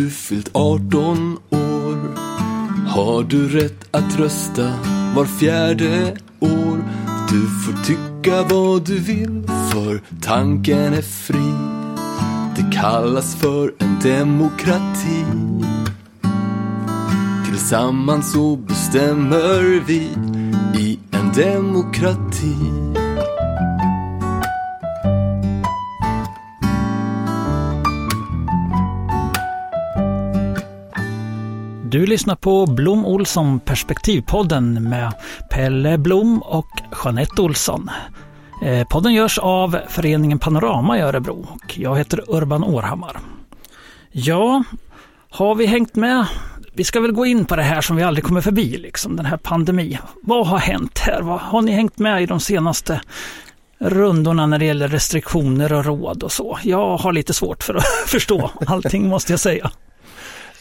du fyllt 18 år har du rätt att rösta var fjärde år. Du får tycka vad du vill för tanken är fri. Det kallas för en demokrati. Tillsammans så bestämmer vi i en demokrati. Du lyssnar på Blom Olsson Perspektivpodden med Pelle Blom och Jeanette Olsson. Eh, podden görs av föreningen Panorama i Örebro och jag heter Urban Århammar. Ja, har vi hängt med? Vi ska väl gå in på det här som vi aldrig kommer förbi, liksom den här pandemin. Vad har hänt här? Vad, har ni hängt med i de senaste rundorna när det gäller restriktioner och råd och så? Jag har lite svårt för att förstå allting måste jag säga.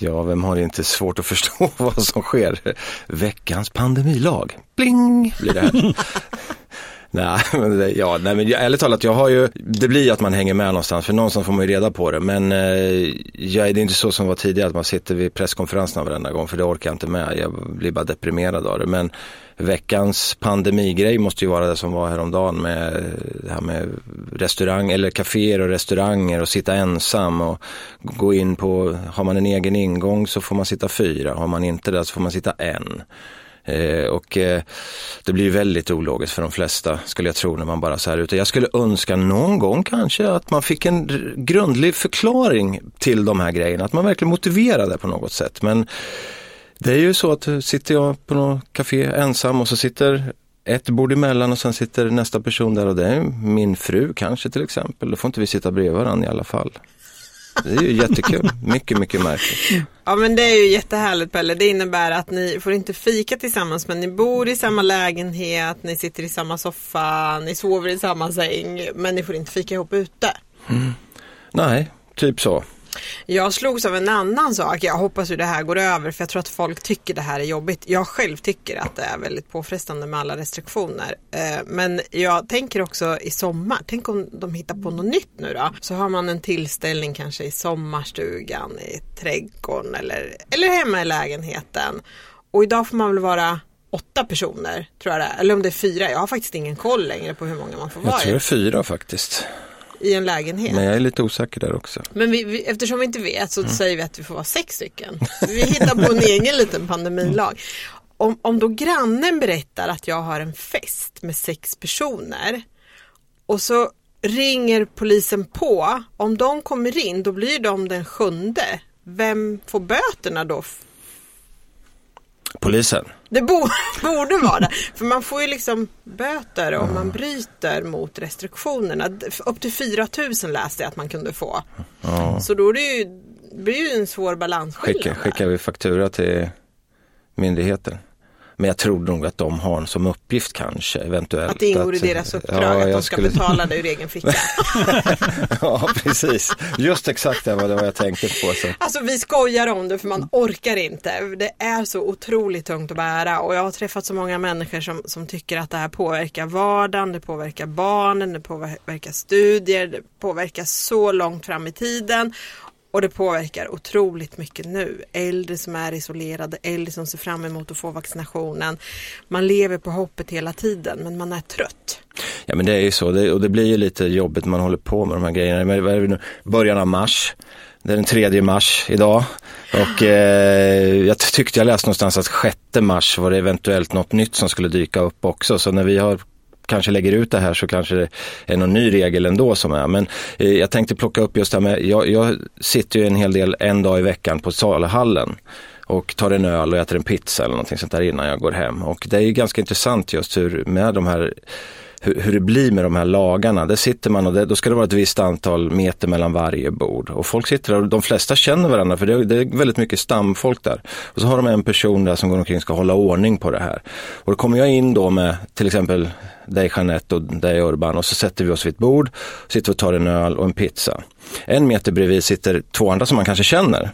Ja, vem har inte svårt att förstå vad som sker? Veckans pandemilag. Bling blir det här nej, men det, ja, nej, men ärligt talat, jag har ju, det blir att man hänger med någonstans, för någonstans får man ju reda på det. Men eh, ja, det är inte så som var tidigare, att man sitter vid presskonferenserna varenda gång, för det orkar jag inte med. Jag blir bara deprimerad av det. Men veckans pandemigrej måste ju vara det som var häromdagen med det här med restaurang eller kaféer och restauranger och sitta ensam och gå in på, har man en egen ingång så får man sitta fyra, har man inte det så får man sitta en. Eh, och eh, det blir väldigt ologiskt för de flesta skulle jag tro när man bara så här ute. Jag skulle önska någon gång kanske att man fick en grundlig förklaring till de här grejerna, att man verkligen motiverade på något sätt. Men det är ju så att eh, sitter jag på något café ensam och så sitter ett bord emellan och sen sitter nästa person där och det är min fru kanske till exempel. Då får inte vi sitta bredvid varandra i alla fall. Det är ju jättekul, mycket, mycket märkligt. Ja men det är ju jättehärligt Pelle. Det innebär att ni får inte fika tillsammans men ni bor i samma lägenhet, ni sitter i samma soffa, ni sover i samma säng men ni får inte fika ihop ute. Mm. Nej, typ så. Jag slogs av en annan sak. Jag hoppas ju det här går över för jag tror att folk tycker det här är jobbigt. Jag själv tycker att det är väldigt påfrestande med alla restriktioner. Eh, men jag tänker också i sommar. Tänk om de hittar på något nytt nu då. Så har man en tillställning kanske i sommarstugan, i trädgården eller, eller hemma i lägenheten. Och idag får man väl vara åtta personer tror jag det är. Eller om det är fyra. Jag har faktiskt ingen koll längre på hur många man får vara. Jag tror det är fyra faktiskt i en lägenhet. Men jag är lite osäker där också. Men vi, vi, eftersom vi inte vet så mm. säger vi att vi får vara sex stycken. Vi hittar på en egen liten pandemilag. Om, om då grannen berättar att jag har en fest med sex personer och så ringer polisen på. Om de kommer in då blir de den sjunde. Vem får böterna då? Polisen. Det borde, borde vara det. För man får ju liksom böter om man bryter mot restriktionerna. Upp till 4 000 läste jag att man kunde få. Ja. Så då är det ju, det blir ju en svår balansskillnad. Skicka, skickar vi faktura till myndigheten? Men jag tror nog att de har som uppgift kanske eventuellt. Att det ingår i deras uppdrag ja, att de ska skulle... betala det ur egen ficka. ja precis, just exakt det var det jag tänkte på. Så. Alltså vi skojar om det för man orkar inte. Det är så otroligt tungt att bära och jag har träffat så många människor som, som tycker att det här påverkar vardagen, det påverkar barnen, det påverkar studier, det påverkar så långt fram i tiden och det påverkar otroligt mycket nu. Äldre som är isolerade, äldre som ser fram emot att få vaccinationen. Man lever på hoppet hela tiden men man är trött. Ja men det är ju så det, och det blir ju lite jobbigt när man håller på med de här grejerna. Men? Början av mars. Det är den 3 mars idag och eh, jag tyckte jag läste någonstans att 6 mars var det eventuellt något nytt som skulle dyka upp också. Så när vi har kanske lägger ut det här så kanske det är någon ny regel ändå som är. Men eh, jag tänkte plocka upp just det här med, jag, jag sitter ju en hel del en dag i veckan på Saluhallen och tar en öl och äter en pizza eller någonting sånt där innan jag går hem. Och det är ju ganska intressant just hur med de här hur, hur, det blir med de här lagarna. Där sitter man och det, då ska det vara ett visst antal meter mellan varje bord. Och folk sitter där och de flesta känner varandra för det, det, är väldigt mycket stamfolk där. Och så har de en person där som går omkring och ska hålla ordning på det här. Och då kommer jag in då med till exempel dig Jeanette och dig Urban och så sätter vi oss vid ett bord, sitter och tar en öl och en pizza. En meter bredvid sitter två andra som man kanske känner.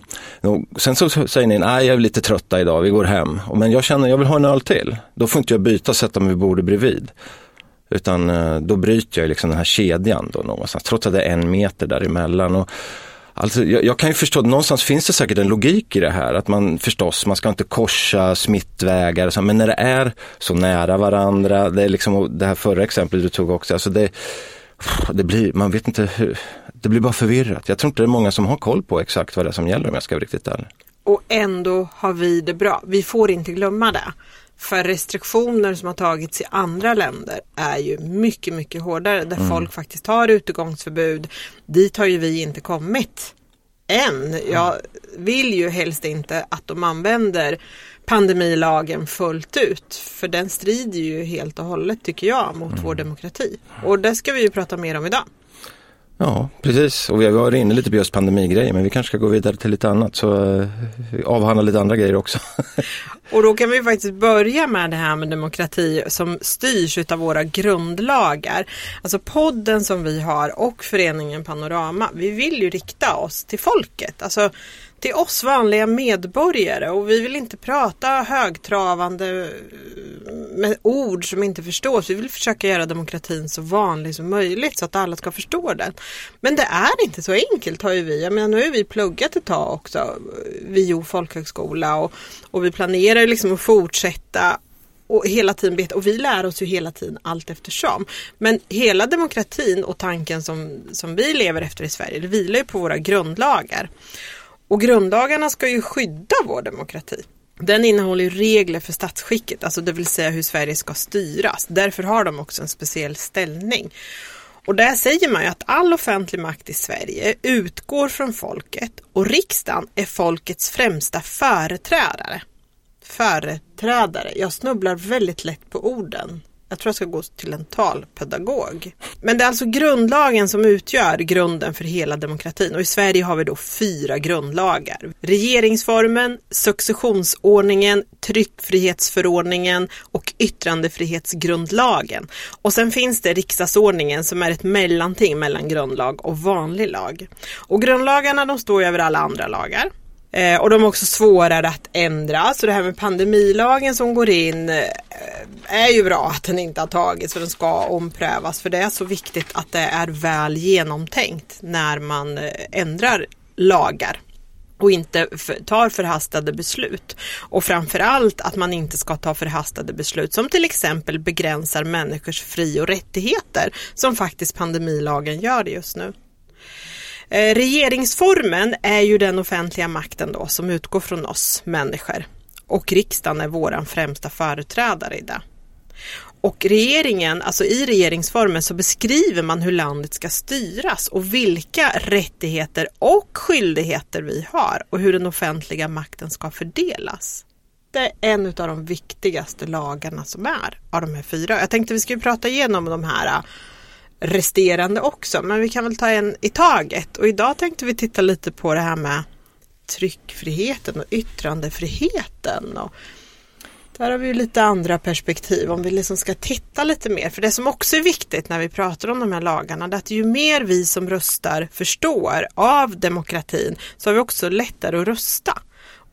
Sen så säger ni, nej jag är lite trötta idag, vi går hem. Men jag känner, jag vill ha en öl till. Då får inte jag byta och sätta mig vid bordet bredvid. Utan eh, då bryter jag liksom den här kedjan då någonstans, trots att det är en meter däremellan. Och Alltså, jag, jag, kan ju förstå, någonstans finns det säkert en logik i det här, att man förstås, man ska inte korsa smittvägar, så, men när det är så nära varandra, det är liksom det här förra exemplet du tog också, alltså det, det blir, man vet inte hur, det blir bara förvirrat. Jag tror inte det är många som har koll på exakt vad det är som gäller om jag ska vara riktigt ärlig. Och ändå har vi det bra. Vi får inte glömma det. För restriktioner som har tagits i andra länder är ju mycket, mycket hårdare där mm. folk faktiskt har utegångsförbud. Dit har ju vi inte kommit än. Jag vill ju helst inte att de använder pandemilagen fullt ut. För den strider ju helt och hållet tycker jag mot mm. vår demokrati. Och det ska vi ju prata mer om idag. Ja, precis. Och vi har varit inne lite på just pandemigrejer, men vi kanske ska gå vidare till lite annat. Så eh, avhandla lite andra grejer också. och då kan vi faktiskt börja med det här med demokrati som styrs av våra grundlagar. Alltså podden som vi har och föreningen Panorama, vi vill ju rikta oss till folket. Alltså till oss vanliga medborgare och vi vill inte prata högtravande eh, med ord som inte förstås. Vi vill försöka göra demokratin så vanlig som möjligt så att alla ska förstå den. Men det är inte så enkelt har ju vi. Jag menar nu har vi pluggat ett tag också, VIO folkhögskola och, och vi planerar liksom att fortsätta och hela tiden beta och vi lär oss ju hela tiden allt eftersom. Men hela demokratin och tanken som, som vi lever efter i Sverige, det vilar ju på våra grundlagar. Och grundlagarna ska ju skydda vår demokrati. Den innehåller regler för statsskicket, alltså det vill säga hur Sverige ska styras. Därför har de också en speciell ställning. Och där säger man ju att all offentlig makt i Sverige utgår från folket och riksdagen är folkets främsta företrädare. Företrädare, jag snubblar väldigt lätt på orden. Jag tror jag ska gå till en talpedagog. Men det är alltså grundlagen som utgör grunden för hela demokratin och i Sverige har vi då fyra grundlagar. Regeringsformen, successionsordningen, tryckfrihetsförordningen och yttrandefrihetsgrundlagen. Och sen finns det riksdagsordningen som är ett mellanting mellan grundlag och vanlig lag. Och grundlagarna de står över alla andra lagar. Eh, och de är också svårare att ändra. Så det här med pandemilagen som går in eh, är ju bra att den inte har tagits för den ska omprövas. För det är så viktigt att det är väl genomtänkt när man eh, ändrar lagar och inte tar förhastade beslut. Och framförallt att man inte ska ta förhastade beslut som till exempel begränsar människors fri och rättigheter som faktiskt pandemilagen gör just nu. Eh, regeringsformen är ju den offentliga makten då som utgår från oss människor och riksdagen är våran främsta företrädare i det. Och regeringen, alltså i regeringsformen så beskriver man hur landet ska styras och vilka rättigheter och skyldigheter vi har och hur den offentliga makten ska fördelas. Det är en av de viktigaste lagarna som är av de här fyra. Jag tänkte vi skulle prata igenom de här resterande också. Men vi kan väl ta en i taget. Och idag tänkte vi titta lite på det här med tryckfriheten och yttrandefriheten. Och där har vi lite andra perspektiv om vi liksom ska titta lite mer. För det som också är viktigt när vi pratar om de här lagarna är att ju mer vi som röstar förstår av demokratin så har vi också lättare att rösta.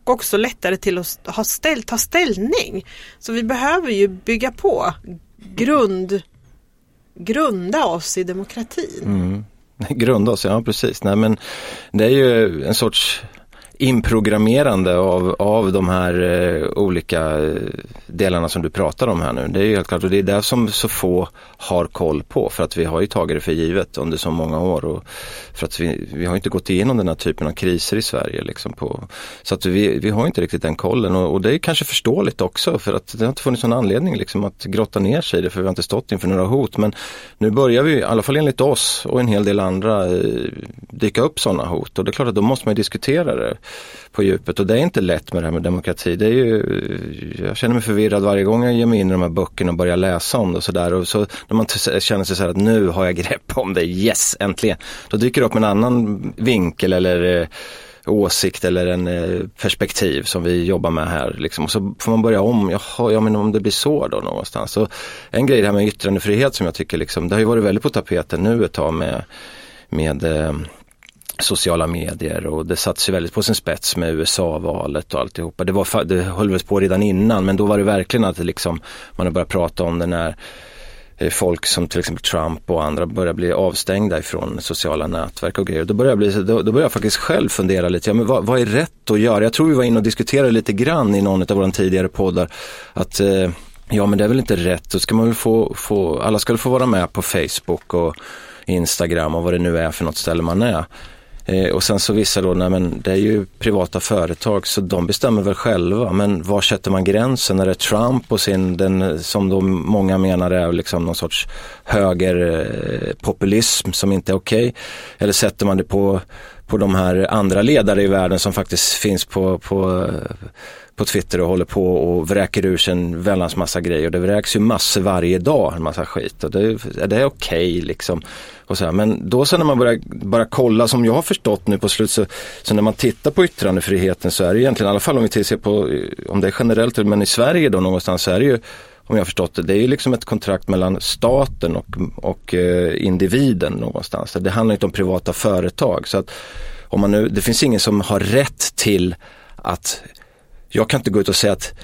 Och också lättare till att ha ställ, ta ställning. Så vi behöver ju bygga på grund grunda oss i demokratin. Mm. Grunda oss, ja precis. Nej, men det är ju en sorts inprogrammerande av, av de här eh, olika eh, delarna som du pratar om här nu. Det är ju helt klart och det är det som så få har koll på för att vi har ju tagit det för givet under så många år och för att vi, vi har inte gått igenom den här typen av kriser i Sverige. Liksom på, så att vi, vi har inte riktigt den kollen och, och, det är kanske förståeligt också för att det har inte funnits någon anledning liksom att grotta ner sig i det för vi har inte stått inför några hot. Men nu börjar vi, i alla fall enligt oss och en hel del andra, eh, dyka upp sådana hot och det är klart att då måste man diskutera det på djupet och det är inte lätt med det här med demokrati. Det är ju, jag känner mig förvirrad varje gång jag ger mig in i de här böckerna och börjar läsa om det och sådär. så när man känner sig så här att nu har jag grepp om det, yes äntligen. Då dyker det upp en annan vinkel eller eh, åsikt eller en eh, perspektiv som vi jobbar med här. Liksom. Och så får man börja om, jaha, ja men om det blir så då någonstans. Så en grej det här med yttrandefrihet som jag tycker liksom, det har ju varit väldigt på tapeten nu ett tag med, med eh, sociala medier och det sattes ju väldigt på sin spets med USA-valet och alltihopa. Det, var, det höll väl på redan innan men då var det verkligen att det liksom, man har börjat prata om det när eh, folk som till exempel Trump och andra börjar bli avstängda ifrån sociala nätverk och grejer. Då börjar jag, bli, då, då börjar jag faktiskt själv fundera lite, ja, men vad, vad, är rätt att göra? Jag tror vi var inne och diskuterade lite grann i någon av våra tidigare poddar att eh, ja men det är väl inte rätt, då ska man väl få, få alla ska väl få vara med på Facebook och Instagram och vad det nu är för något ställe man är. Eh, och sen så vissa då, nej men det är ju privata företag så de bestämmer väl själva. Men var sätter man gränsen? Är det Trump och sin, den, eh, som då många menar är liksom någon sorts högerpopulism eh, som inte är okej? Okay? Eller sätter man det på, på de här andra ledare i världen som faktiskt finns på, på på Twitter och håller på och vräker ur sig en väldans massa grejer. Det vräks ju massor varje dag, en massa skit. Och det, är det okej okay, liksom? Och så här. Men då så när man börjar bara kolla, som jag har förstått nu på slut, så, så, när man tittar på yttrandefriheten så är det egentligen, i alla fall om vi tittar på, om det är generellt, men i Sverige då någonstans så är det ju om jag har förstått det, det är ju liksom ett kontrakt mellan staten och, och eh, individen någonstans. Det handlar inte om privata företag. Så att om man nu, det finns ingen som har rätt till att jag kan inte gå ut och säga att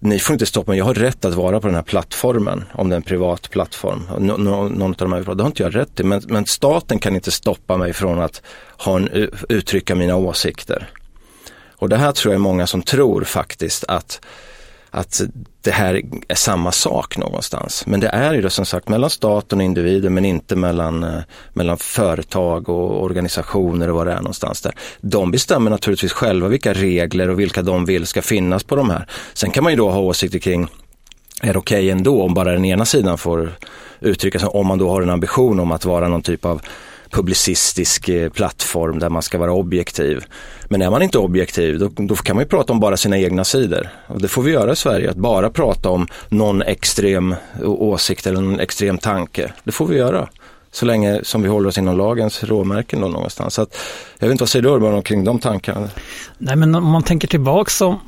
ni får inte stoppa mig, jag har rätt att vara på den här plattformen, om det är en privat plattform. Någon av de här, det har inte jag rätt till, men, men, staten kan inte stoppa mig från att ha en, uttrycka mina åsikter. Och det här tror jag är många som tror faktiskt att att det här är samma sak någonstans. Men det är ju då som sagt mellan staten och individen men inte mellan, eh, mellan företag och organisationer och vad det är någonstans där. De bestämmer naturligtvis själva vilka regler och vilka de vill ska finnas på de här. Sen kan man ju då ha åsikter kring är det okej okay ändå om bara den ena sidan får uttrycka sig, om man då har en ambition om att vara någon typ av publicistisk eh, plattform där man ska vara objektiv. Men är man inte objektiv då, då, kan man ju prata om bara sina egna sidor. Och det får vi göra i Sverige, att bara prata om någon extrem åsikt eller någon extrem tanke. Det får vi göra. Så länge som vi håller oss inom lagens råmärken då någonstans. Så att, jag vet inte vad säger du Urban kring de tankarna? Nej men om man tänker tillbaka så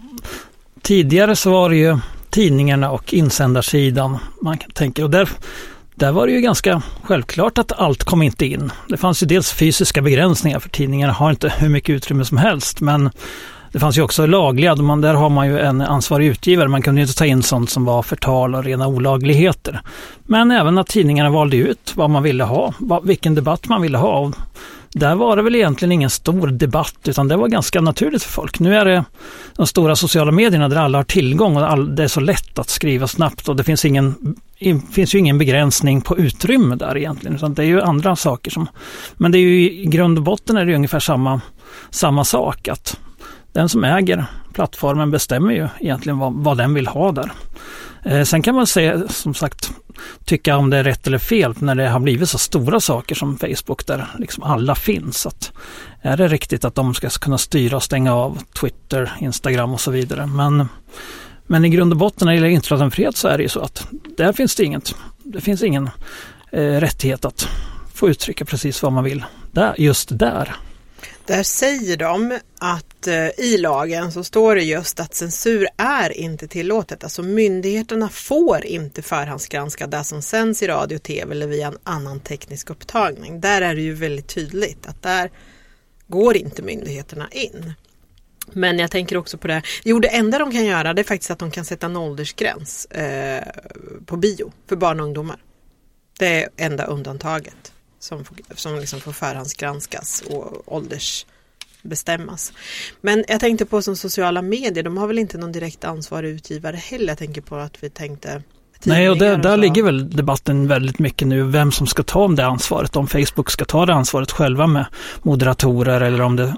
tidigare så var det ju tidningarna och insändarsidan man tänker och där där var det ju ganska självklart att allt kom inte in. Det fanns ju dels fysiska begränsningar för tidningarna har inte hur mycket utrymme som helst men det fanns ju också lagliga, man, där har man ju en ansvarig utgivare. Man kunde ju inte ta in sånt som var förtal och rena olagligheter. Men även att tidningarna valde ut vad man ville ha, vilken debatt man ville ha. Där var det väl egentligen ingen stor debatt utan det var ganska naturligt för folk. Nu är det de stora sociala medierna där alla har tillgång och det är så lätt att skriva snabbt och det finns, ingen, finns ju ingen begränsning på utrymme där egentligen. Utan det är ju andra saker som... Men det är ju i grund och botten är det ungefär samma, samma sak. att Den som äger plattformen bestämmer ju egentligen vad, vad den vill ha där. Eh, sen kan man se, som sagt, tycka om det är rätt eller fel när det har blivit så stora saker som Facebook där liksom alla finns. Att är det riktigt att de ska kunna styra och stänga av Twitter, Instagram och så vidare. Men, men i grund och botten när det gäller yttrandefrihet så är det ju så att där finns det inget. Det finns ingen eh, rättighet att få uttrycka precis vad man vill där, just där. Där säger de att Eh, i lagen så står det just att censur är inte tillåtet. Alltså myndigheterna får inte förhandsgranska det som sänds i radio, tv eller via en annan teknisk upptagning. Där är det ju väldigt tydligt att där går inte myndigheterna in. Men jag tänker också på det. Jo, det enda de kan göra det är faktiskt att de kan sätta en åldersgräns eh, på bio för barn och ungdomar. Det är enda undantaget som, som liksom får förhandsgranskas och ålders åldersbestämmas. Men jag tänkte på som sociala medier, de har väl inte någon direkt ansvarig utgivare heller. Jag tänker på att vi tänkte Nej, och det, där ligger väl debatten väldigt mycket nu, vem som ska ta om det ansvaret. Om Facebook ska ta det ansvaret själva med moderatorer eller om det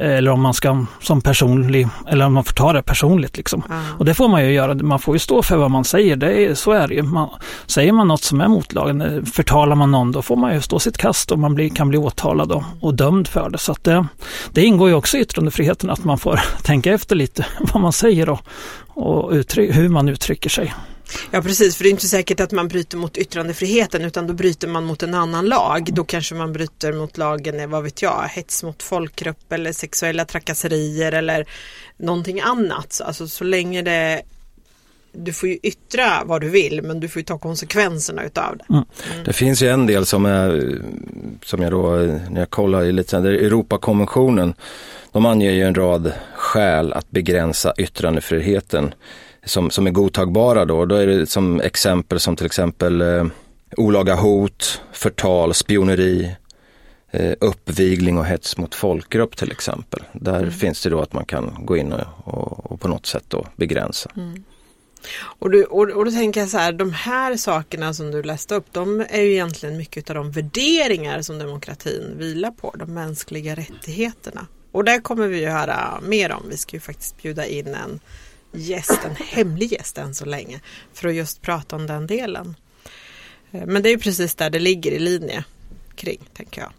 eller om man ska som personlig, eller om man får ta det personligt liksom. Mm. Och det får man ju göra, man får ju stå för vad man säger, det är, så är det ju. Man, säger man något som är mot lagen, förtalar man någon, då får man ju stå sitt kast och man blir, kan bli åtalad och, och dömd för det. Så det, det ingår ju också i yttrandefriheten att man får tänka efter lite vad man säger och, och uttryck, hur man uttrycker sig. Ja precis, för det är inte säkert att man bryter mot yttrandefriheten utan då bryter man mot en annan lag. Då kanske man bryter mot lagen, vad vet jag, hets mot folkgrupp eller sexuella trakasserier eller någonting annat. Alltså så länge det du får ju yttra vad du vill men du får ju ta konsekvenserna utav det. Mm. Mm. Det finns ju en del som är, som jag då, när jag kollar i lite, där Europakonventionen, de anger ju en rad skäl att begränsa yttrandefriheten som, som är godtagbara då. Då är det som exempel som till exempel eh, olaga hot, förtal, spioneri, eh, uppvigling och hets mot folkgrupp till exempel. Där mm. finns det då att man kan gå in och, och, och på något sätt då begränsa. Mm. Och, du, och, och då tänker jag så här, de här sakerna som du läste upp, de är ju egentligen mycket av de värderingar som demokratin vilar på, de mänskliga rättigheterna. Och där kommer vi ju höra mer om. Vi ska ju faktiskt bjuda in en gäst, en hemlig gäst än så länge, för att just prata om den delen. Eh, men det är ju precis där det ligger i linje kring, tänker jag.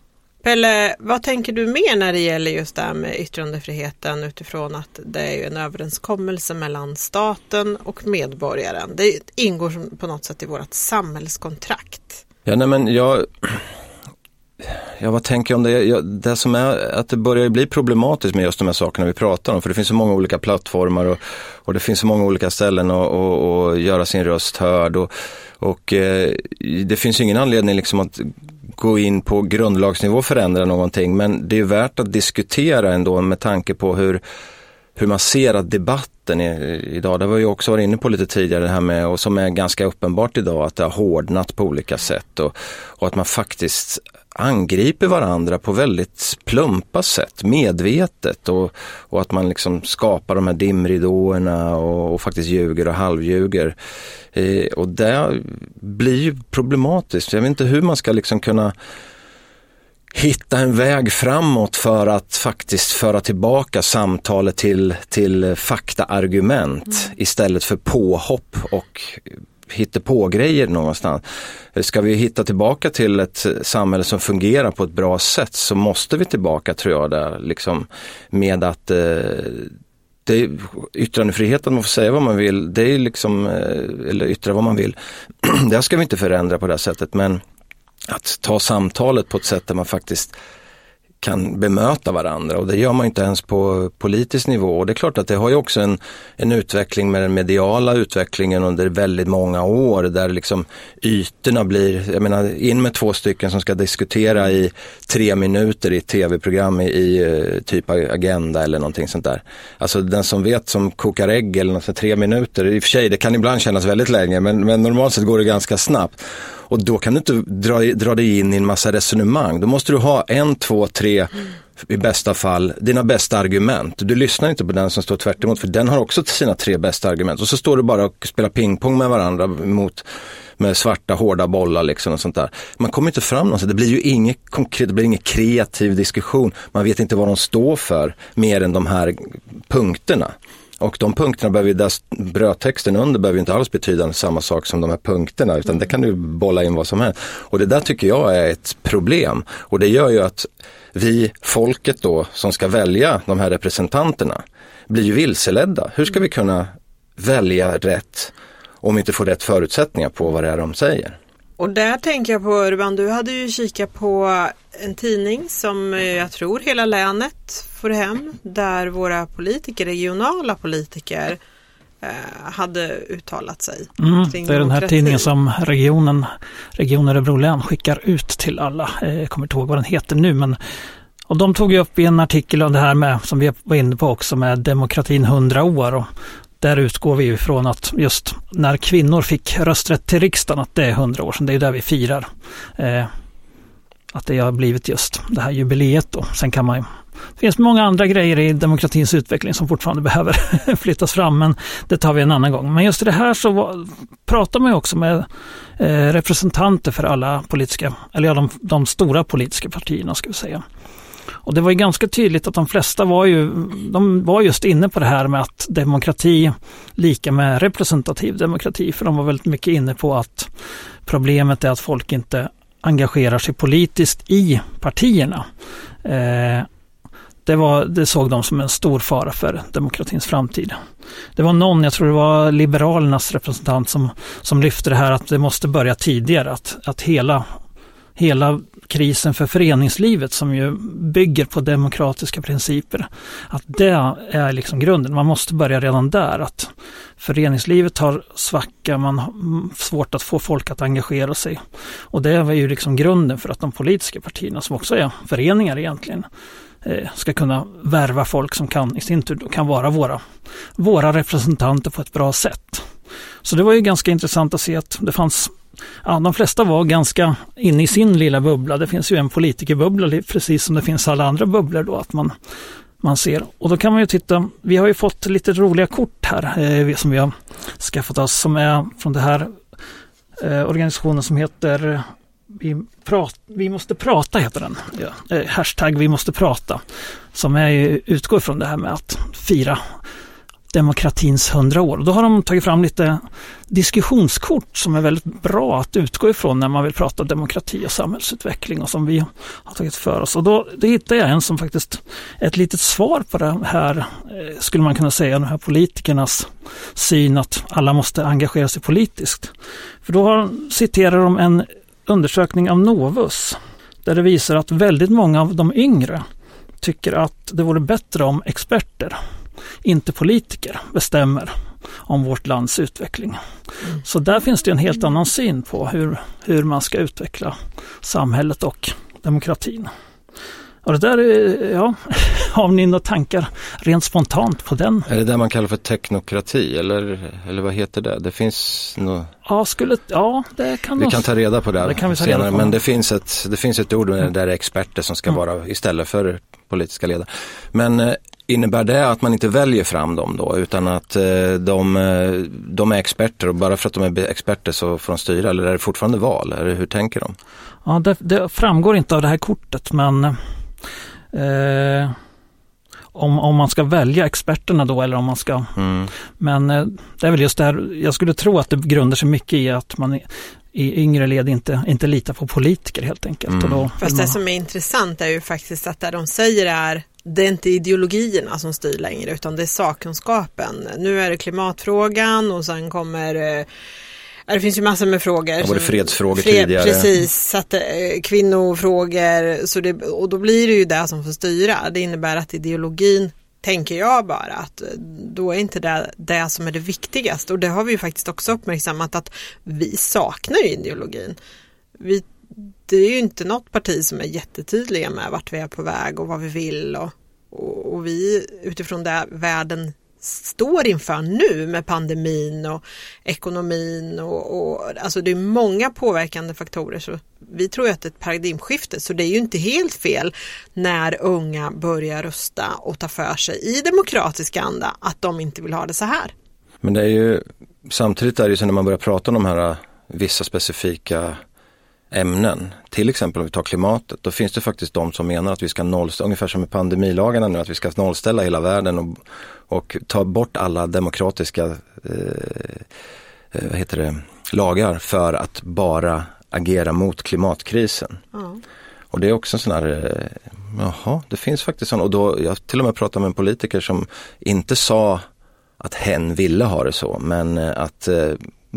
Pelle, vad tänker du mer när det gäller just det här med yttrandefriheten utifrån att det är en överenskommelse mellan staten och medborgaren. Det ingår på något sätt i vårt samhällskontrakt. Ja, nej men jag, Ja, vad tänker jag om det? Jag, det som är att det börjar bli problematiskt med just de här sakerna vi pratar om. För det finns så många olika plattformar och, och det finns så många olika ställen att göra sin röst hörd. Och, och eh, det finns ingen anledning liksom att gå in på grundlagsnivå och förändra någonting. Men det är värt att diskutera ändå med tanke på hur, hur man ser att debatten är, idag, det var ju också varit inne på lite tidigare det här med, och som är ganska uppenbart idag, att det har hårdnat på olika sätt och, och att man faktiskt angriper varandra på väldigt plumpa sätt, medvetet och, och att man liksom skapar de här dimridåerna och, och faktiskt ljuger och halvljuger. Eh, och det blir ju problematiskt. Jag vet inte hur man ska liksom kunna hitta en väg framåt för att faktiskt föra tillbaka samtalet till, till faktaargument mm. istället för påhopp och på grejer någonstans. Ska vi hitta tillbaka till ett samhälle som fungerar på ett bra sätt så måste vi tillbaka tror jag där, liksom med att eh, det, yttrandefriheten, man får säga vad man vill, det är liksom, eh, eller yttra vad man vill. det ska vi inte förändra på det sättet men att ta samtalet på ett sätt där man faktiskt kan bemöta varandra och det gör man inte ens på politisk nivå. Och det är klart att det har ju också en, en utveckling med den mediala utvecklingen under väldigt många år där liksom ytorna blir, jag menar in med två stycken som ska diskutera i tre minuter i ett tv-program i, i, eh, typ Agenda eller någonting sånt där. Alltså den som vet som kokar ägg eller något, tre minuter, i och för sig det kan ibland kännas väldigt länge men, men normalt sett går det ganska snabbt. Och då kan du inte dra, dra dig in i en massa resonemang. Då måste du ha en, två, tre i bästa fall, dina bästa argument. Du lyssnar inte på den som står tvärt emot, för den har också sina tre bästa argument. Och så står du bara och spelar pingpong med varandra mot med svarta hårda bollar liksom och sånt där. Man kommer inte fram någonstans. Det blir ju inget konkret, det blir ingen kreativ diskussion. Man vet inte vad de står för mer än de här punkterna. Och de punkterna behöver ju, där brödtexten under behöver inte alls betyda samma sak som de här punkterna utan det kan du bolla in vad som helst. Och det där tycker jag är ett problem och det gör ju att vi, folket då, som ska välja de här representanterna, blir ju vilseledda. Hur ska vi kunna välja rätt om vi inte får rätt förutsättningar på vad det är de säger? Och där tänker jag på Urban, du hade ju kikat på en tidning som jag tror hela länet får hem där våra politiker, regionala politiker eh, hade uttalat sig. Mm, det är den här tidningen som regionen, Region Örebro län skickar ut till alla. Eh, jag kommer inte ihåg vad den heter nu men och de tog ju upp i en artikel om det här med, som vi var inne på också, med demokratin 100 år. Och där utgår vi ifrån att just när kvinnor fick rösträtt till riksdagen, att det är 100 år sedan, det är där vi firar. Eh, att det har blivit just det här jubileet då. Sen kan man ju det finns många andra grejer i demokratins utveckling som fortfarande behöver flyttas fram, men det tar vi en annan gång. Men just i det här så var, pratar man ju också med eh, representanter för alla politiska, eller ja, de, de stora politiska partierna ska vi säga. Och det var ju ganska tydligt att de flesta var ju, de var just inne på det här med att demokrati lika med representativ demokrati, för de var väldigt mycket inne på att problemet är att folk inte engagerar sig politiskt i partierna. Eh, det, var, det såg de som en stor fara för demokratins framtid. Det var någon, jag tror det var Liberalernas representant som, som lyfte det här att det måste börja tidigare, att, att hela, hela krisen för föreningslivet som ju bygger på demokratiska principer. Att det är liksom grunden. Man måste börja redan där. Att föreningslivet har svacka, man har svårt att få folk att engagera sig. Och det är ju liksom grunden för att de politiska partierna, som också är föreningar egentligen, eh, ska kunna värva folk som kan i sin tur kan vara våra, våra representanter på ett bra sätt. Så det var ju ganska intressant att se att det fanns ja, de flesta var ganska inne i sin lilla bubbla. Det finns ju en politikerbubbla precis som det finns alla andra bubblor då att man, man ser. Och då kan man ju titta, vi har ju fått lite roliga kort här eh, som vi har skaffat oss som är från den här eh, organisationen som heter vi, prat, vi måste prata heter den. Ja, eh, hashtag vi måste prata. Som är, utgår från det här med att fira demokratins hundra år. då har de tagit fram lite diskussionskort som är väldigt bra att utgå ifrån när man vill prata demokrati och samhällsutveckling och som vi har tagit för oss. Och då, då hittade jag en som faktiskt är ett litet svar på det här, eh, skulle man kunna säga, de här politikernas syn att alla måste engagera sig politiskt. För då har, citerar de en undersökning av Novus där det visar att väldigt många av de yngre tycker att det vore bättre om experter, inte politiker, bestämmer om vårt lands utveckling. Mm. Så där finns det en helt annan syn på hur, hur man ska utveckla samhället och demokratin. Och det där, ja, har ni några tankar rent spontant på den? Är det det man kallar för teknokrati eller, eller vad heter det? Det finns nog... Ja, skulle, ja, det kan Vi kan ta reda på det, det senare, men det finns, ett, det finns ett ord där det är experter som ska mm. vara istället för politiska ledare. Men eh, Innebär det att man inte väljer fram dem då utan att eh, de, eh, de är experter och bara för att de är experter så får de styra eller är det fortfarande val? Eller hur tänker de? Ja, det, det framgår inte av det här kortet men eh, om, om man ska välja experterna då eller om man ska... Mm. Men det är väl just det här, jag skulle tro att det grundar sig mycket i att man i yngre led inte, inte litar på politiker helt enkelt. Mm. Och då Fast det som är intressant är ju faktiskt att det de säger är det är inte ideologierna som styr längre utan det är sakkunskapen. Nu är det klimatfrågan och sen kommer eh, det finns ju massor med frågor. Ja, både fredsfrågor fred, tidigare. Precis, så att, eh, kvinnofrågor. Så det, och då blir det ju det som får styra. Det innebär att ideologin, tänker jag bara, att eh, då är inte det det som är det viktigaste. Och det har vi ju faktiskt också uppmärksammat att vi saknar ideologin. Vi, det är ju inte något parti som är jättetydliga med vart vi är på väg och vad vi vill. Och, och, och vi utifrån det världen står inför nu med pandemin och ekonomin och, och alltså det är många påverkande faktorer så vi tror att det är ett paradigmskifte så det är ju inte helt fel när unga börjar rösta och ta för sig i demokratisk anda att de inte vill ha det så här. Men det är ju samtidigt är det ju så när man börjar prata om de här äh, vissa specifika ämnen, till exempel om vi tar klimatet, då finns det faktiskt de som menar att vi ska nollställa, ungefär som med pandemilagarna nu, att vi ska nollställa hela världen och, och ta bort alla demokratiska eh, eh, vad heter det, lagar för att bara agera mot klimatkrisen. Mm. Och det är också en sån här, eh, jaha, det finns faktiskt sådana, och då, jag till och med pratade med en politiker som inte sa att hen ville ha det så, men eh, att eh,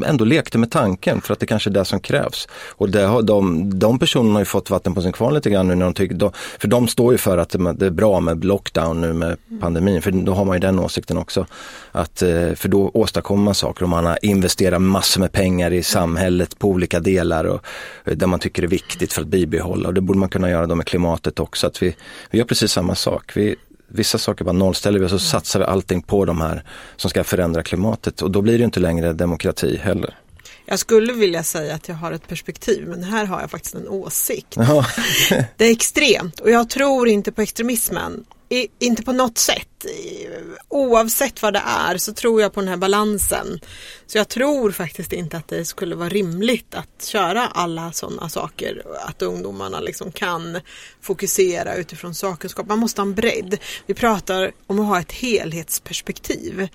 ändå lekte med tanken för att det kanske är det som krävs. Och det har, de, de personerna har ju fått vatten på sin kvarn lite grann nu när de tycker, de, för de står ju för att det, är bra med lockdown nu med pandemin, för då har man ju den åsikten också. Att, eh, för då åstadkommer man saker och man har investerat massor med pengar i samhället på olika delar och eh, där man tycker det är viktigt för att bibehålla och det borde man kunna göra då med klimatet också. Att vi, vi gör precis samma sak. Vi, vissa saker bara nollställer vi och så satsar vi allting på de här som ska förändra klimatet. Och då blir det inte längre demokrati heller. Jag skulle vilja säga att jag har ett perspektiv men här har jag faktiskt en åsikt. det är extremt. Och jag tror inte på extremismen i, inte på något sätt. Oavsett vad det är så tror jag på den här balansen. Så jag tror faktiskt inte att det skulle vara rimligt att köra alla sådana saker. Att ungdomarna liksom kan fokusera utifrån sakkunskap. Man måste ha en bredd. Vi pratar om att ha ett helhetsperspektiv.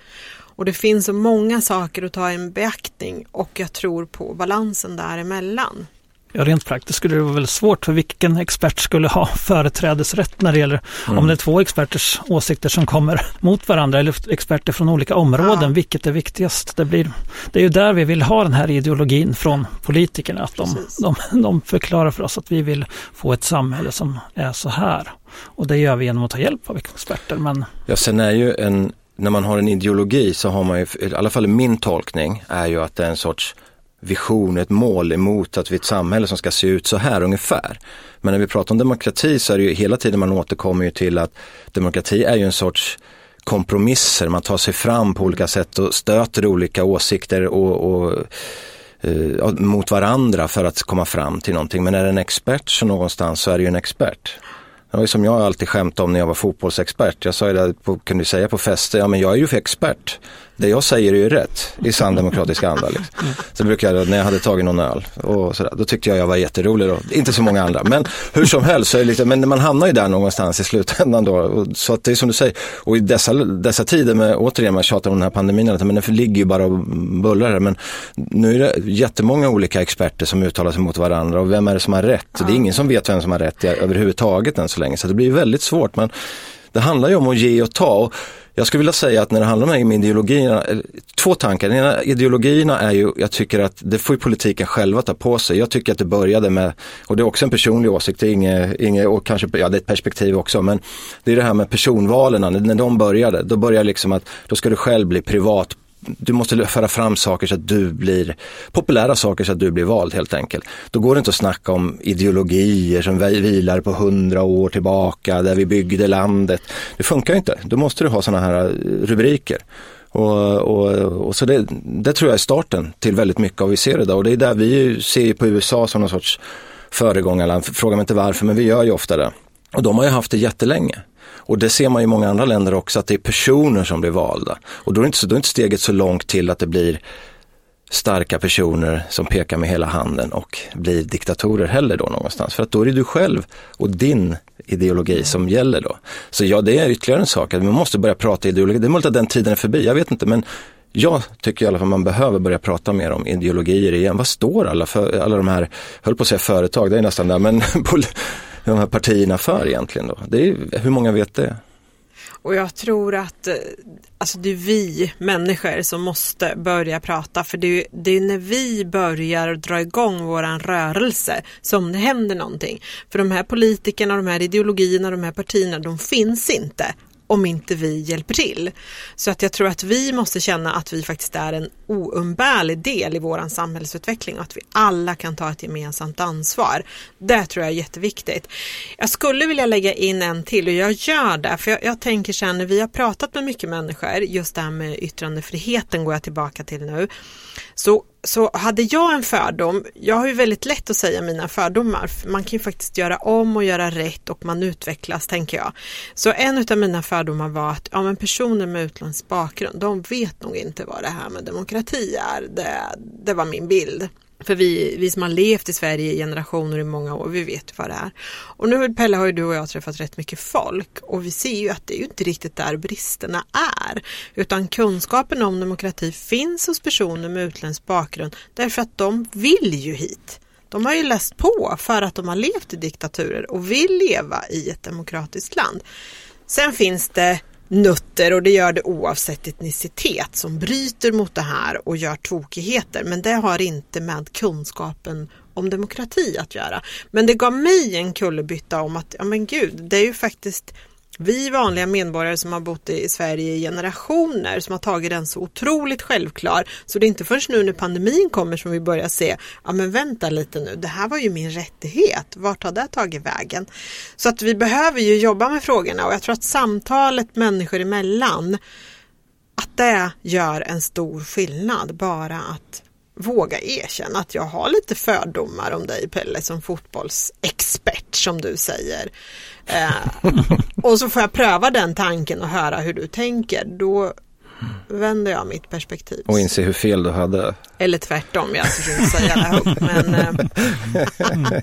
Och det finns så många saker att ta i beaktning och jag tror på balansen däremellan. Ja, rent praktiskt skulle det vara väldigt svårt för vilken expert skulle ha företrädesrätt när det gäller mm. om det är två experters åsikter som kommer mot varandra eller experter från olika områden, ja. vilket är viktigast? Det, blir, det är ju där vi vill ha den här ideologin från politikerna, att de, de, de förklarar för oss att vi vill få ett samhälle som är så här. Och det gör vi genom att ta hjälp av experter. Men... Ja, sen är ju en, när man har en ideologi så har man ju, i alla fall min tolkning är ju att det är en sorts vision, ett mål emot att vi är ett samhälle som ska se ut så här ungefär. Men när vi pratar om demokrati så är det ju hela tiden man återkommer ju till att demokrati är ju en sorts kompromisser, man tar sig fram på olika sätt och stöter olika åsikter och, och eh, mot varandra för att komma fram till någonting. Men är det en expert så någonstans så är det ju en expert. Det var ju som jag alltid skämtade om när jag var fotbollsexpert. Jag sa ju det, på, kunde säga på fester, ja men jag är ju för expert det jag säger är ju rätt i sann demokratisk anda. Liksom. Så brukar jag, när jag hade tagit någon öl och sådär, då tyckte jag jag var jätterolig då. Inte så många andra, men hur som helst så är det lite, men man hamnar ju där någonstans i slutändan då. Och, så att det är som du säger, och i dessa, dessa tider med, återigen man tjatar om den här pandemin, men den ligger ju bara och bullrar här. Men nu är det jättemånga olika experter som uttalar sig mot varandra och vem är det som har rätt? Det är ingen som vet vem som har rätt överhuvudtaget än så länge, så det blir väldigt svårt. Men det handlar ju om att ge och ta. Och jag skulle vilja säga att när det handlar om ideologierna, två tankar. Den ena ideologierna är ju, jag tycker att det får ju politiken själva ta på sig. Jag tycker att det började med, och det är också en personlig åsikt, det är inget, inget och kanske, ja det är ett perspektiv också, men det är det här med personvalen, när de började, då började liksom att, då ska du själv bli privat du måste föra fram saker så att du blir, populära saker så att du blir vald helt enkelt. Då går det inte att snacka om ideologier som vilar på hundra år tillbaka, där vi byggde landet. Det funkar inte. Då måste du ha sådana här eh, rubriker. Och, och, och, så det, det, tror jag är starten till väldigt mycket av vi ser idag. Och det är där vi ser på USA som någon sorts föregångarland. Fråga mig inte varför, men vi gör ju ofta det. Och de har ju haft det jättelänge. Och det ser man i många andra länder också, att det är personer som blir valda. Och då är inte, då är inte steget så långt till att det blir starka personer som pekar med hela handen och blir diktatorer heller då någonstans. För att då är det du själv och din ideologi som gäller då. Så ja, det är ytterligare en sak, att man måste börja prata ideologi. Det är möjligt att den tiden är förbi, jag vet inte, men jag tycker i alla fall man behöver börja prata mer om ideologier igen. Vad står alla, för, alla de här, höll på att säga företag, det är nästan där, men de här partierna för egentligen då? Det är, hur många vet det? Och jag tror att eh, alltså det är vi människor som måste börja prata för det är, det är när vi börjar dra igång våran rörelse som det händer någonting. För de här politikerna, de här ideologierna, de här partierna, de finns inte om inte vi hjälper till. Så att jag tror att vi måste känna att vi faktiskt är en oumbärlig del i våran samhällsutveckling och att vi alla kan ta ett gemensamt ansvar. Det tror jag är jätteviktigt. Jag skulle vilja lägga in en till och jag gör det för jag, jag tänker sen när vi har pratat med mycket människor, just det här med yttrandefriheten går jag tillbaka till nu, så så hade jag en fördom, jag har ju väldigt lätt att säga mina fördomar, man kan ju faktiskt göra om och göra rätt och man utvecklas tänker jag. Så en av mina fördomar var att ja, men personer med utländsk bakgrund, de vet nog inte vad det här med demokrati är. Det, det var min bild. För vi, vi som har levt i Sverige i generationer i många år, vi vet vad det är. Och nu Pelle har ju du och jag träffat rätt mycket folk och vi ser ju att det är ju inte riktigt där bristerna är. Utan kunskapen om demokrati finns hos personer med utländsk bakgrund därför att de vill ju hit. De har ju läst på för att de har levt i diktaturer och vill leva i ett demokratiskt land. Sen finns det nötter och det gör det oavsett etnicitet som bryter mot det här och gör tokigheter. Men det har inte med kunskapen om demokrati att göra. Men det gav mig en kullerbytta om att, ja men gud, det är ju faktiskt vi vanliga medborgare som har bott i Sverige i generationer som har tagit den så otroligt självklar så det är inte först nu när pandemin kommer som vi börjar se, ja men vänta lite nu, det här var ju min rättighet, vart har det tagit vägen? Så att vi behöver ju jobba med frågorna och jag tror att samtalet människor emellan att det gör en stor skillnad bara att våga erkänna att jag har lite fördomar om dig Pelle som fotbollsexpert som du säger. Eh, och så får jag pröva den tanken och höra hur du tänker. Då vänder jag mitt perspektiv. Och inse hur fel du hade. Eller tvärtom, jag ska inte säga det högt. Men, eh,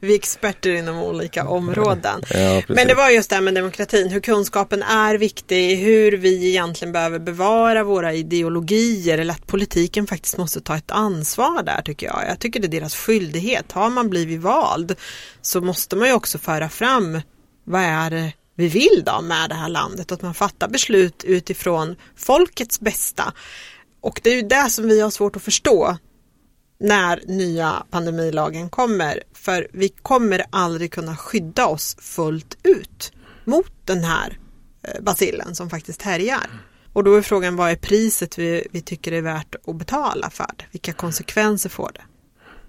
vi är experter inom olika områden. Ja, Men det var just det här med demokratin, hur kunskapen är viktig, hur vi egentligen behöver bevara våra ideologier eller att politiken faktiskt måste ta ett ansvar där tycker jag. Jag tycker det är deras skyldighet. Har man blivit vald så måste man ju också föra fram vad är det vi vill då med det här landet, att man fattar beslut utifrån folkets bästa. Och det är ju det som vi har svårt att förstå när nya pandemilagen kommer. För vi kommer aldrig kunna skydda oss fullt ut mot den här eh, basillen som faktiskt härjar. Och då är frågan vad är priset vi, vi tycker är värt att betala för det? Vilka konsekvenser får det?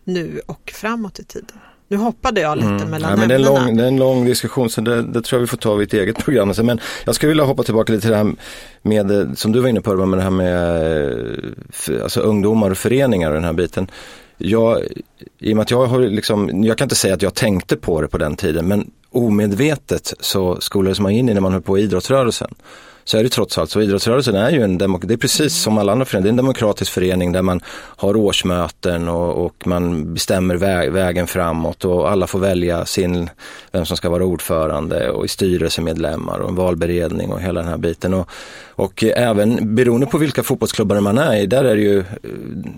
Nu och framåt i tiden. Nu hoppade jag lite mellan Mm. Ja, men det, är en lång, det är en lång diskussion så det, det tror jag vi får ta vid ett eget program. Alltså, Men jag skulle vilja hoppa tillbaka lite till det här med, eh, som du var inne på, med det här med eh, alltså, ungdomar och föreningar och den här biten. Jag, I och med att jag har liksom, jag kan inte säga att jag tänkte på det på den tiden, men omedvetet så skolades man in i när man höll på i idrottsrörelsen. Så är det trots allt så, idrottsrörelsen är ju en, det är precis som alla andra föreningar, det är en demokratisk förening där man har årsmöten och, och man bestämmer vä- vägen framåt och alla får välja sin, vem som ska vara ordförande och i styrelsemedlemmar och en valberedning och hela den här biten. Och, och även beroende på vilka fotbollsklubbar man är i, där är det ju eh,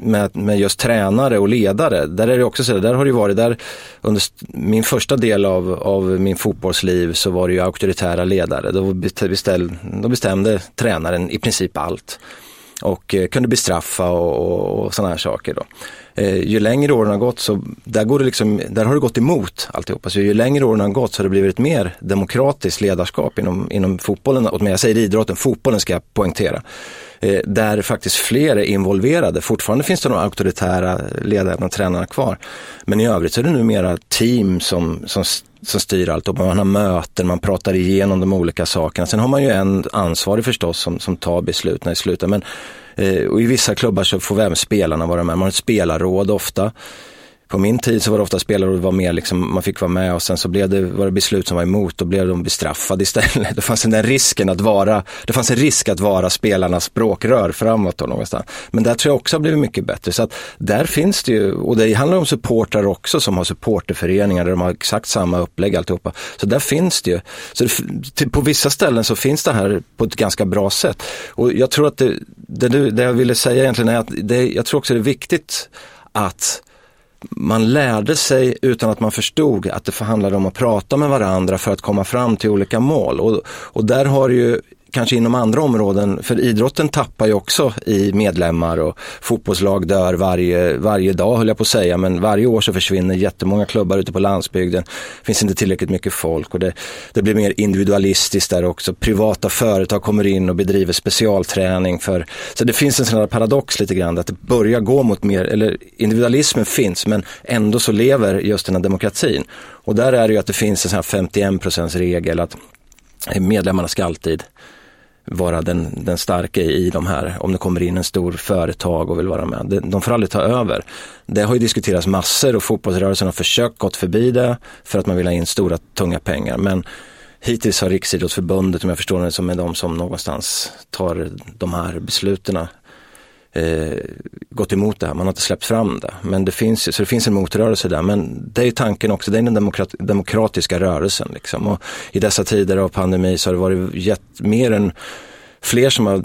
med, med just tränare och ledare, där är det också så, där har det varit, där under min första del av, av min fotbollsliv så var det ju auktoritära ledare. Då, best- beställ, då bestämde tränaren i princip allt och eh, kunde bestraffa och, och, och sådana här saker. Då. Eh, ju längre åren har gått så där, går det liksom, där har det gått emot alltihopa. Så ju längre åren har gått så har det blivit ett mer demokratiskt ledarskap inom, inom fotbollen. Åtminstone jag säger idrotten, fotbollen ska jag poängtera. Eh, där faktiskt fler är involverade. Fortfarande finns det de auktoritära ledarna och tränarna kvar. Men i övrigt så är det numera team som, som som styr allt och man har möten, man pratar igenom de olika sakerna. Sen har man ju en ansvarig förstås som, som tar besluten i slutet. Men, eh, och i vissa klubbar så får även spelarna vara med. Man har ett spelarråd ofta. På min tid så var det ofta spelare och var mer liksom, man fick vara med och sen så blev det, var det beslut som var emot och blev de bestraffade istället. Det fanns den där risken att vara, det fanns en risk att vara spelarnas språkrör framåt då någonstans. Men där tror jag också har blivit mycket bättre. Så att där finns det ju, och det handlar om supportrar också som har supporterföreningar där de har exakt samma upplägg alltihopa. Så där finns det ju. Så det, på vissa ställen så finns det här på ett ganska bra sätt. Och jag tror att det, det, det jag ville säga egentligen är att det, jag tror också det är viktigt att man lärde sig utan att man förstod att det handlade om att prata med varandra för att komma fram till olika mål. Och, och där har ju kanske inom andra områden, för idrotten tappar ju också i medlemmar och fotbollslag dör varje, varje dag höll jag på att säga, men varje år så försvinner jättemånga klubbar ute på landsbygden. Det finns inte tillräckligt mycket folk och det, det blir mer individualistiskt där också. Privata företag kommer in och bedriver specialträning för, så det finns en sån här paradox lite grann, att det börjar gå mot mer, eller individualismen finns, men ändå så lever just den här demokratin. Och där är det ju att det finns en sån här 51% regel att medlemmarna ska alltid vara den, den starka i de här, om det kommer in en stor företag och vill vara med. De, får aldrig ta över. Det har ju diskuterats massor och fotbollsrörelsen har försökt gått förbi det för att man vill ha in stora tunga pengar. Men hittills har Riksidrottsförbundet, om jag förstår det som är de som någonstans tar de här besluten, eh, gått emot det här. Man har inte släppt fram det. Men det finns, ju- så det finns en motrörelse där. Men det är tanken också, det är den demokrat, demokratiska rörelsen. Liksom. Och I dessa tider av pandemi så har det varit gett, mer än fler som har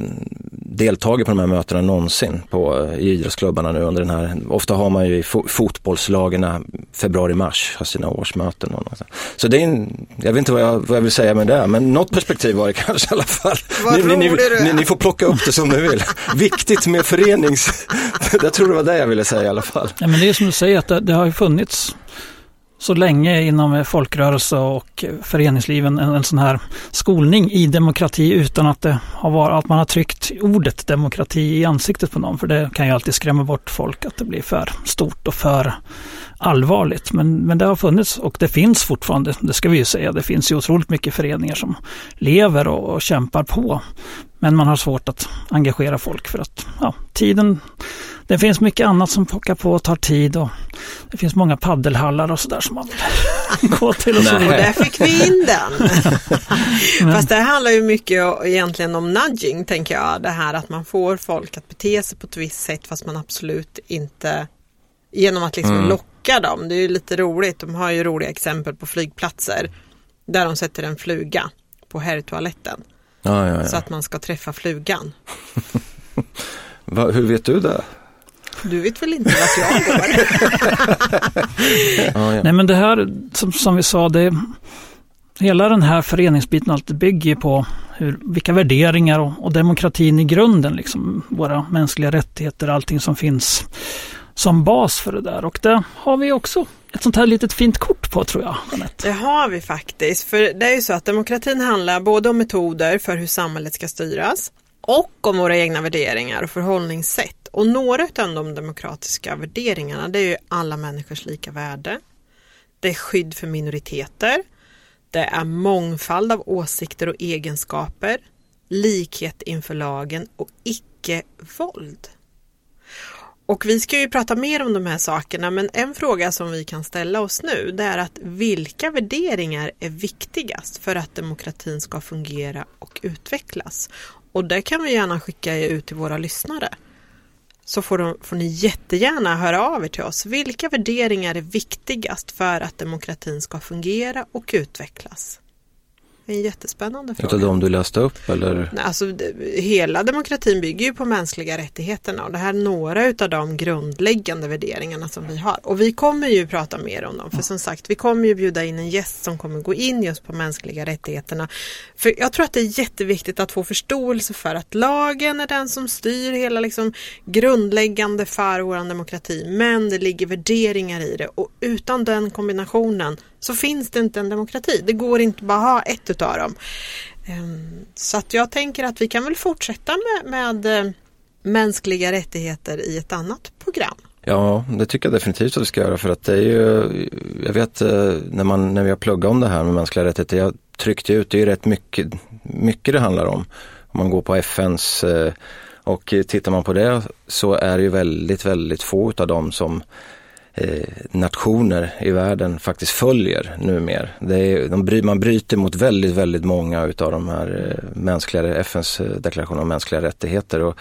deltagit på de här mötena någonsin på, i idrottsklubbarna nu under den här, ofta har man ju i fo, fotbollslagen februari-mars har sina årsmöten. Och något. Så det är en, jag vet inte vad jag, vad jag vill säga med det, men något perspektiv var det kanske i alla fall. Ni, ni, ni, ni får plocka upp det som ni vill. Viktigt med förenings... jag tror det var det jag ville säga i alla fall. Ja, men det är som du säger, att det, det har ju funnits så länge inom folkrörelse och föreningsliven en, en sån här skolning i demokrati utan att, det har varit, att man har tryckt ordet demokrati i ansiktet på någon. För det kan ju alltid skrämma bort folk att det blir för stort och för allvarligt. Men, men det har funnits och det finns fortfarande, det ska vi ju säga, det finns ju otroligt mycket föreningar som lever och, och kämpar på. Men man har svårt att engagera folk för att ja, tiden det finns mycket annat som pockar på och tar tid och det finns många paddelhallar och sådär som man vill gå till och så Nej. Och vidare. där fick vi in den. Fast det här handlar ju mycket egentligen om nudging, tänker jag. Det här att man får folk att bete sig på ett visst sätt fast man absolut inte genom att liksom locka dem. Det är ju lite roligt. De har ju roliga exempel på flygplatser där de sätter en fluga på herrtoaletten Ja, ja, så att man ska träffa flugan. Va, hur vet du det? Du vet väl inte vart jag går? Ja. Nej men det här som, som vi sa, det, hela den här föreningsbiten och allt det bygger på hur, vilka värderingar och, och demokratin i grunden, liksom våra mänskliga rättigheter, allting som finns som bas för det där. Och det har vi också ett sånt här litet fint kort på tror jag, Jeanette. Det har vi faktiskt. För det är ju så att demokratin handlar både om metoder för hur samhället ska styras och om våra egna värderingar och förhållningssätt. Och några av de demokratiska värderingarna det är ju alla människors lika värde. Det är skydd för minoriteter. Det är mångfald av åsikter och egenskaper. Likhet inför lagen och icke-våld. Och vi ska ju prata mer om de här sakerna men en fråga som vi kan ställa oss nu det är att vilka värderingar är viktigast för att demokratin ska fungera och utvecklas? Och det kan vi gärna skicka ut till våra lyssnare. Så får, de, får ni jättegärna höra av er till oss. Vilka värderingar är viktigast för att demokratin ska fungera och utvecklas? En jättespännande fråga. Utav de du läste upp eller? Alltså, hela demokratin bygger ju på mänskliga rättigheterna och det här är några utav de grundläggande värderingarna som vi har. Och vi kommer ju prata mer om dem för som sagt vi kommer ju bjuda in en gäst som kommer gå in just på mänskliga rättigheterna. För jag tror att det är jätteviktigt att få förståelse för att lagen är den som styr hela liksom grundläggande för vår demokrati men det ligger värderingar i det och utan den kombinationen så finns det inte en demokrati. Det går inte bara att ha ett utav dem. Ehm, så att jag tänker att vi kan väl fortsätta med, med eh, mänskliga rättigheter i ett annat program. Ja, det tycker jag definitivt att vi ska göra för att det är ju, jag vet eh, när, man, när vi har pluggat om det här med mänskliga rättigheter, jag tryckte ut, det är ju rätt mycket, mycket det handlar om. Om man går på FNs eh, och tittar man på det så är det ju väldigt, väldigt få av dem som Eh, nationer i världen faktiskt följer numer. Det är, de bry, man bryter mot väldigt, väldigt många utav de här eh, mänskliga, FNs eh, deklaration om mänskliga rättigheter. Och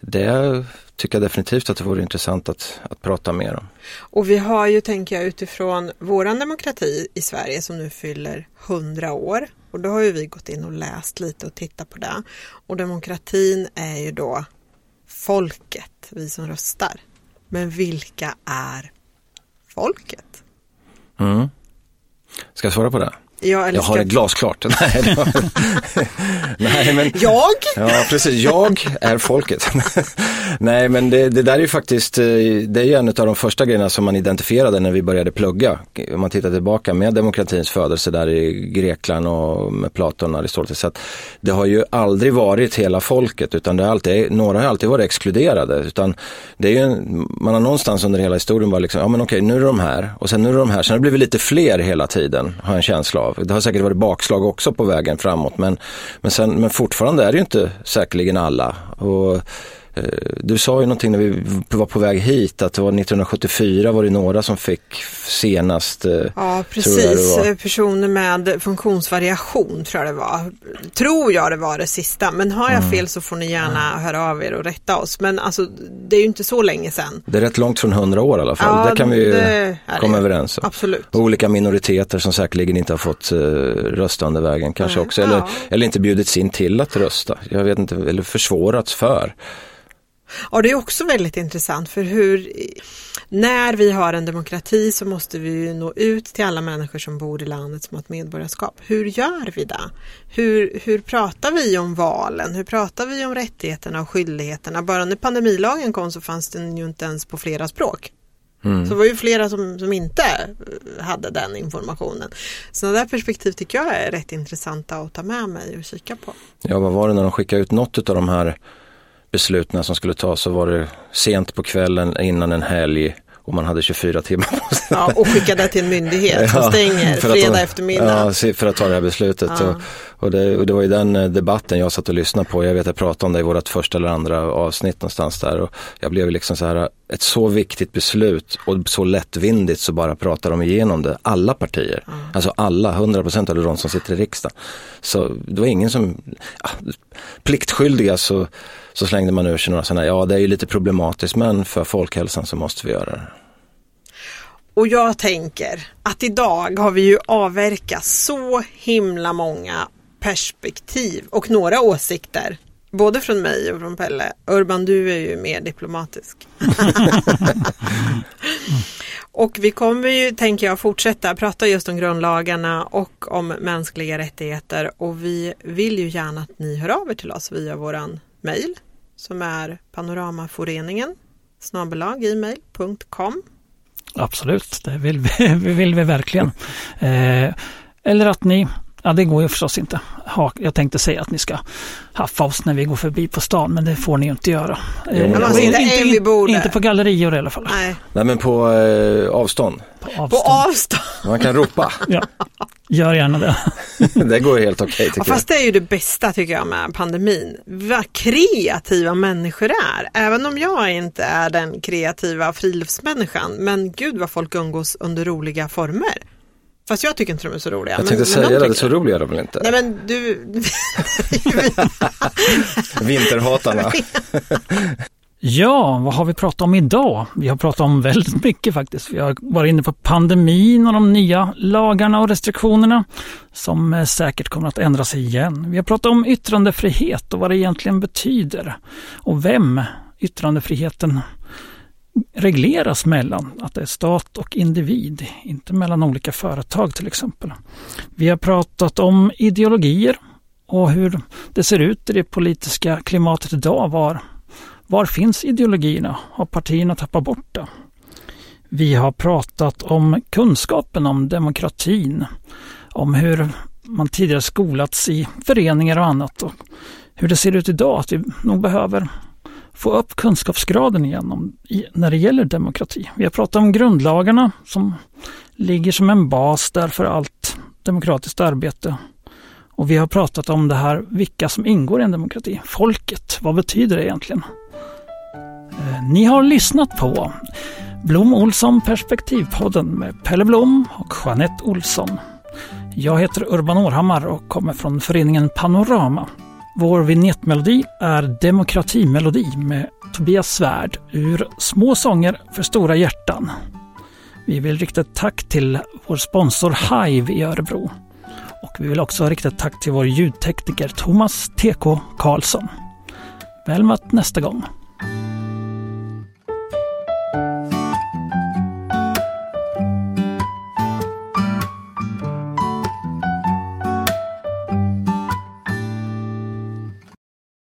det tycker jag definitivt att det vore intressant att, att prata mer om. Och vi har ju, tänker jag, utifrån våran demokrati i Sverige som nu fyller 100 år. Och då har ju vi gått in och läst lite och tittat på det. Och demokratin är ju då folket, vi som röstar. Men vilka är folket? Mm. Ska jag svara på det? Ja, eller Jag har det glasklart. Nej. Nej men Jag? Ja, precis. Jag är folket. Nej, men det, det där är ju faktiskt, eh, det är ju en av de första grejerna som man identifierade när vi började plugga. Om man tittar tillbaka med demokratins födelse där i Grekland och med Platon och Aristoteles. Så det har ju aldrig varit hela folket utan det har alltid, några har alltid varit exkluderade. Utan det är ju, en- man har någonstans under hela historien bara liksom, ja men okej nu är de här och sen nu är de här. Sen har det blivit lite fler hela tiden, har jag en känsla av. Det har säkert varit bakslag också på vägen framåt men, men, sen, men fortfarande är det ju inte säkerligen alla. Och, du sa ju någonting när vi var på väg hit att det var 1974 var det några som fick senast. eh, Ja, precis. var. Personer med funktionsvariation tror jag det var. Tror jag det var det sista. Men har jag Mm. fel så får ni gärna höra av er och rätta oss. Men alltså, det är ju inte så länge sedan. Det är rätt långt från 100 år i alla fall. Ja, det kan vi ju komma det. överens om. Absolut. Och olika minoriteter som säkerligen inte har fått uh, rösta under vägen kanske Nej, också. Eller, ja. eller inte bjudits in till att rösta. Jag vet inte, eller försvårats för. Ja, det är också väldigt intressant för hur när vi har en demokrati så måste vi ju nå ut till alla människor som bor i landet som har ett medborgarskap. Hur gör vi det? Hur, hur pratar vi om valen? Hur pratar vi om rättigheterna och skyldigheterna? Bara när pandemilagen kom så fanns den ju inte ens på flera språk. Så det var ju flera som, som inte eh, hade den informationen. Sådana där perspektiv tycker jag är rätt intressanta att ta med mig och kika på. Ja, vad var det när de skickade ut något av de här besluten som skulle tas så var det sent på kvällen innan en helg och man hade 24 timmar på sig. Ja, och skicka det till en myndighet som Ja, stänger fredag ta- eftermiddag. Ja, för att ta det här beslutet. Ja. Och, och, det, och det var ju den eh, debatten jag satt och lyssnade på. Jag vet att jag pratade om det i vårt första eller andra avsnitt någonstans där. Och jag blev liksom så här, ett så viktigt beslut och så lättvindigt så bara pratar de igenom det. Alla partier, alltså alla, 100% av de som sitter i riksdagen. Så det var ingen som, ja, pliktskyldiga så, så slängde man ur sig några sådana, ja det är ju lite problematiskt men för folkhälsan så måste vi göra det. Och jag tänker att idag har vi ju avverkat så himla många perspektiv och några åsikter. Både från mig och från Pelle. Urban, du är ju mer diplomatisk. och vi kommer ju, tänker jag, fortsätta prata just om grundlagarna och om mänskliga rättigheter. Och vi vill ju gärna att ni hör av er till oss via våran mejl som är panoramaforeningen snabelaggmail.com Absolut, det vill vi, vi, vill vi verkligen. Eh, eller att ni Ja, det går ju förstås inte. Ha, jag tänkte säga att ni ska haffa oss när vi går förbi på stan, men det får ni ju inte göra. Jo, men Eh, inte, bordet. inte på gallerior i alla fall. Nej, Nej men på eh, avstånd. På på avstånd. avstånd. Man kan ropa. Ja. Gör gärna det. det går helt okej Ja, tycker jag. fast det är ju det bästa tycker jag med pandemin. Vad kreativa människor är. Även om jag inte är den kreativa friluftsmänniskan. Men gud vad folk umgås under roliga former. Fast jag tycker inte de är så roliga. Jag tänkte men säga de det, så roliga är de väl inte? Nej men du, Vinterhatarna. Ja, vad har vi pratat om idag? Vi har pratat om väldigt mycket faktiskt. Vi har varit inne på pandemin och de nya lagarna och restriktionerna som eh, säkert kommer att ändras igen. Vi har pratat om yttrandefrihet och vad det egentligen betyder och vem yttrandefriheten regleras mellan. Att det är stat och individ, inte mellan olika företag till exempel. Vi har pratat om ideologier och hur det ser ut i det politiska klimatet idag. Var var finns ideologierna? Har partierna tappat bort det? Vi har pratat om kunskapen om demokratin, om hur man tidigare skolats i föreningar och annat och hur det ser ut idag, att vi nog behöver få upp kunskapsgraden igen om, i, när det gäller demokrati. Vi har pratat om grundlagarna som ligger som en bas där för allt demokratiskt arbete. Och vi har pratat om det här, vilka som ingår i en demokrati. Folket, vad betyder det egentligen? Eh, Ni har lyssnat på Blom Olsson Perspektivpodden med Pelle Blom och Jeanette Olsson. Jag heter Urban Århammar och kommer från föreningen Panorama. Vår vignettmelodi är Demokratimelodi med Tobias Svärd ur Små sånger för stora hjärtan. Vi vill rikta ett tack till vår sponsor Hive i Örebro. Och vi vill också rikta ett tack till vår ljudtekniker Thomas TK Karlsson. Väl mött nästa gång!